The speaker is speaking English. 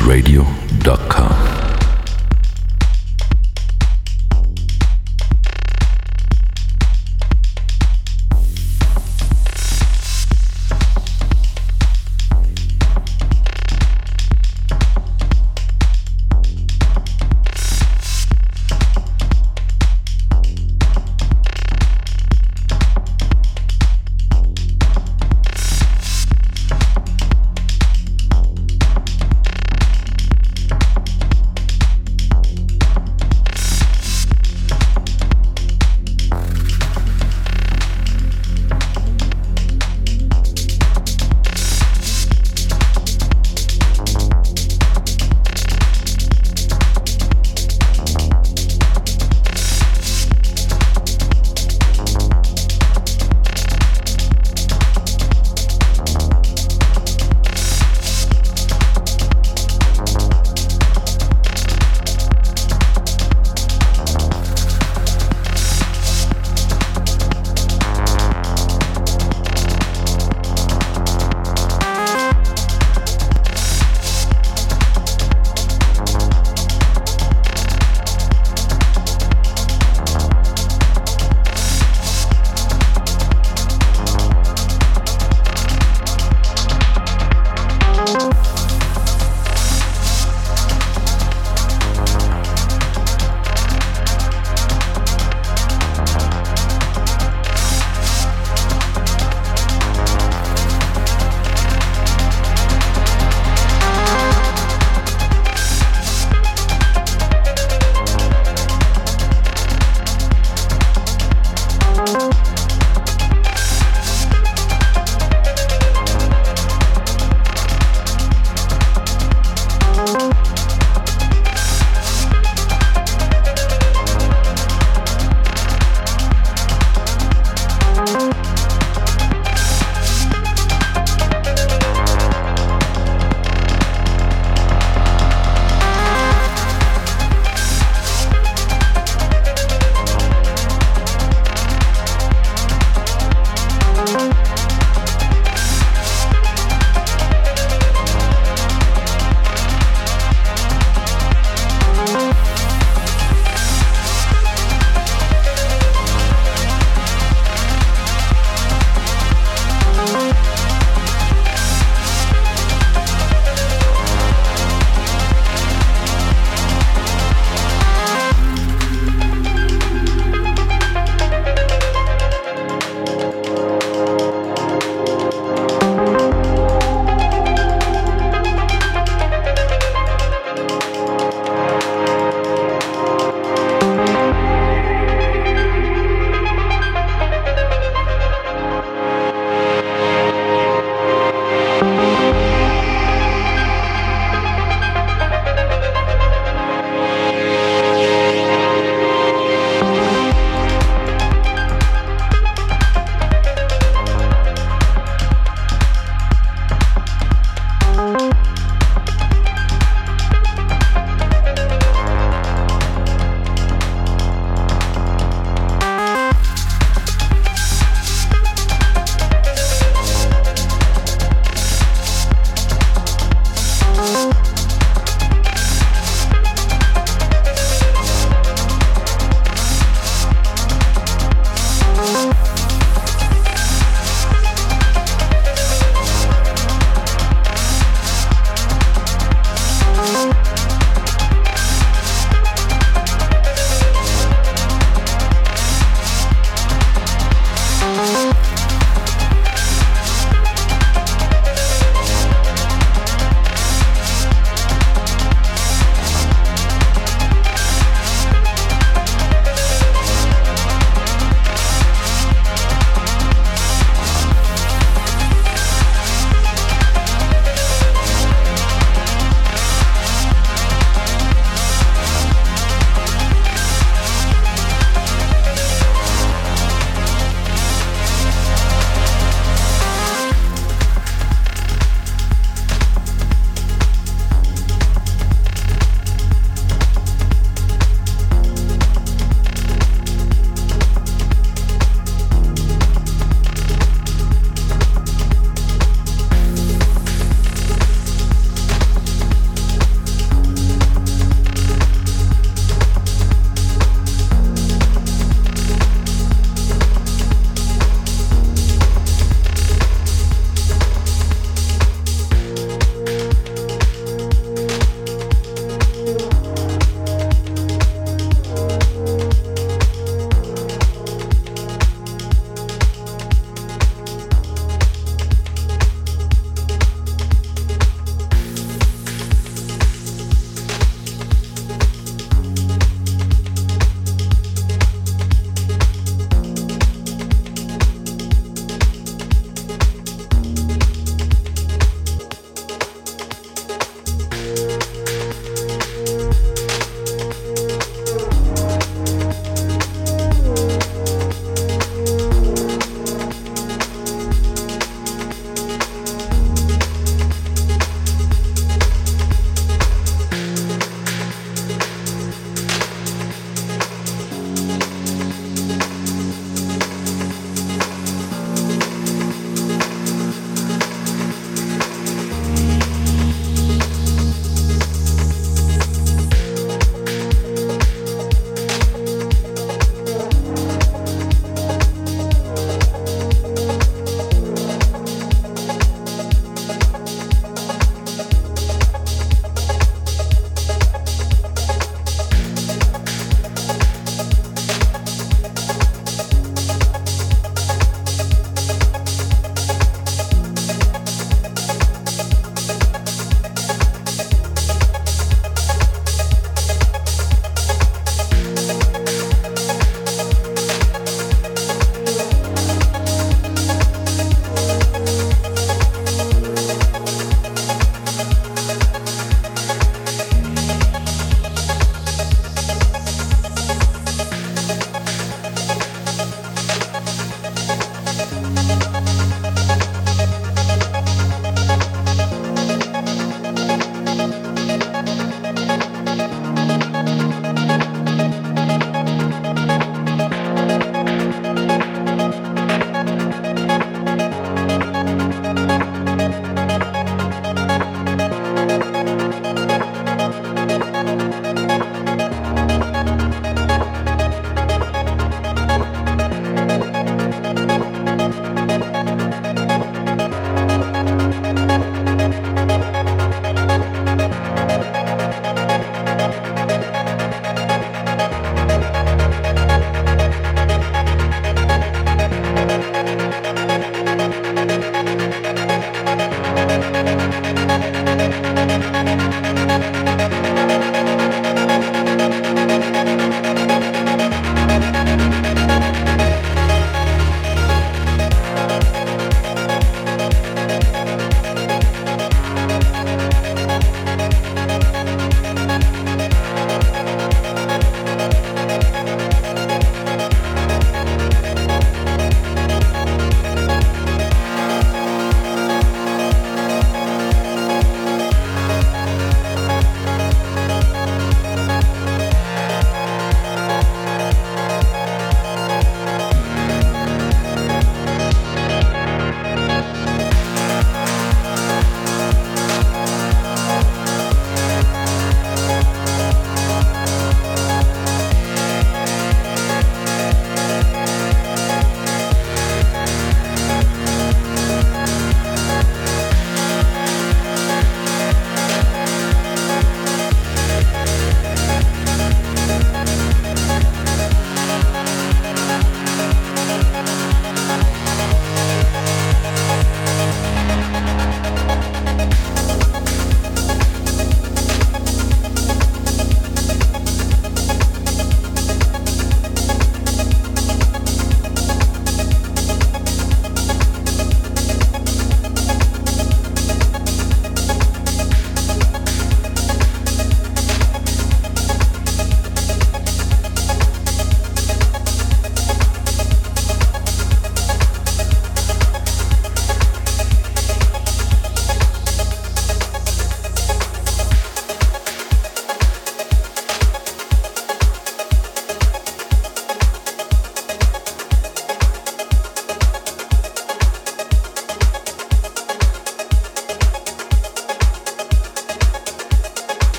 Radio.com.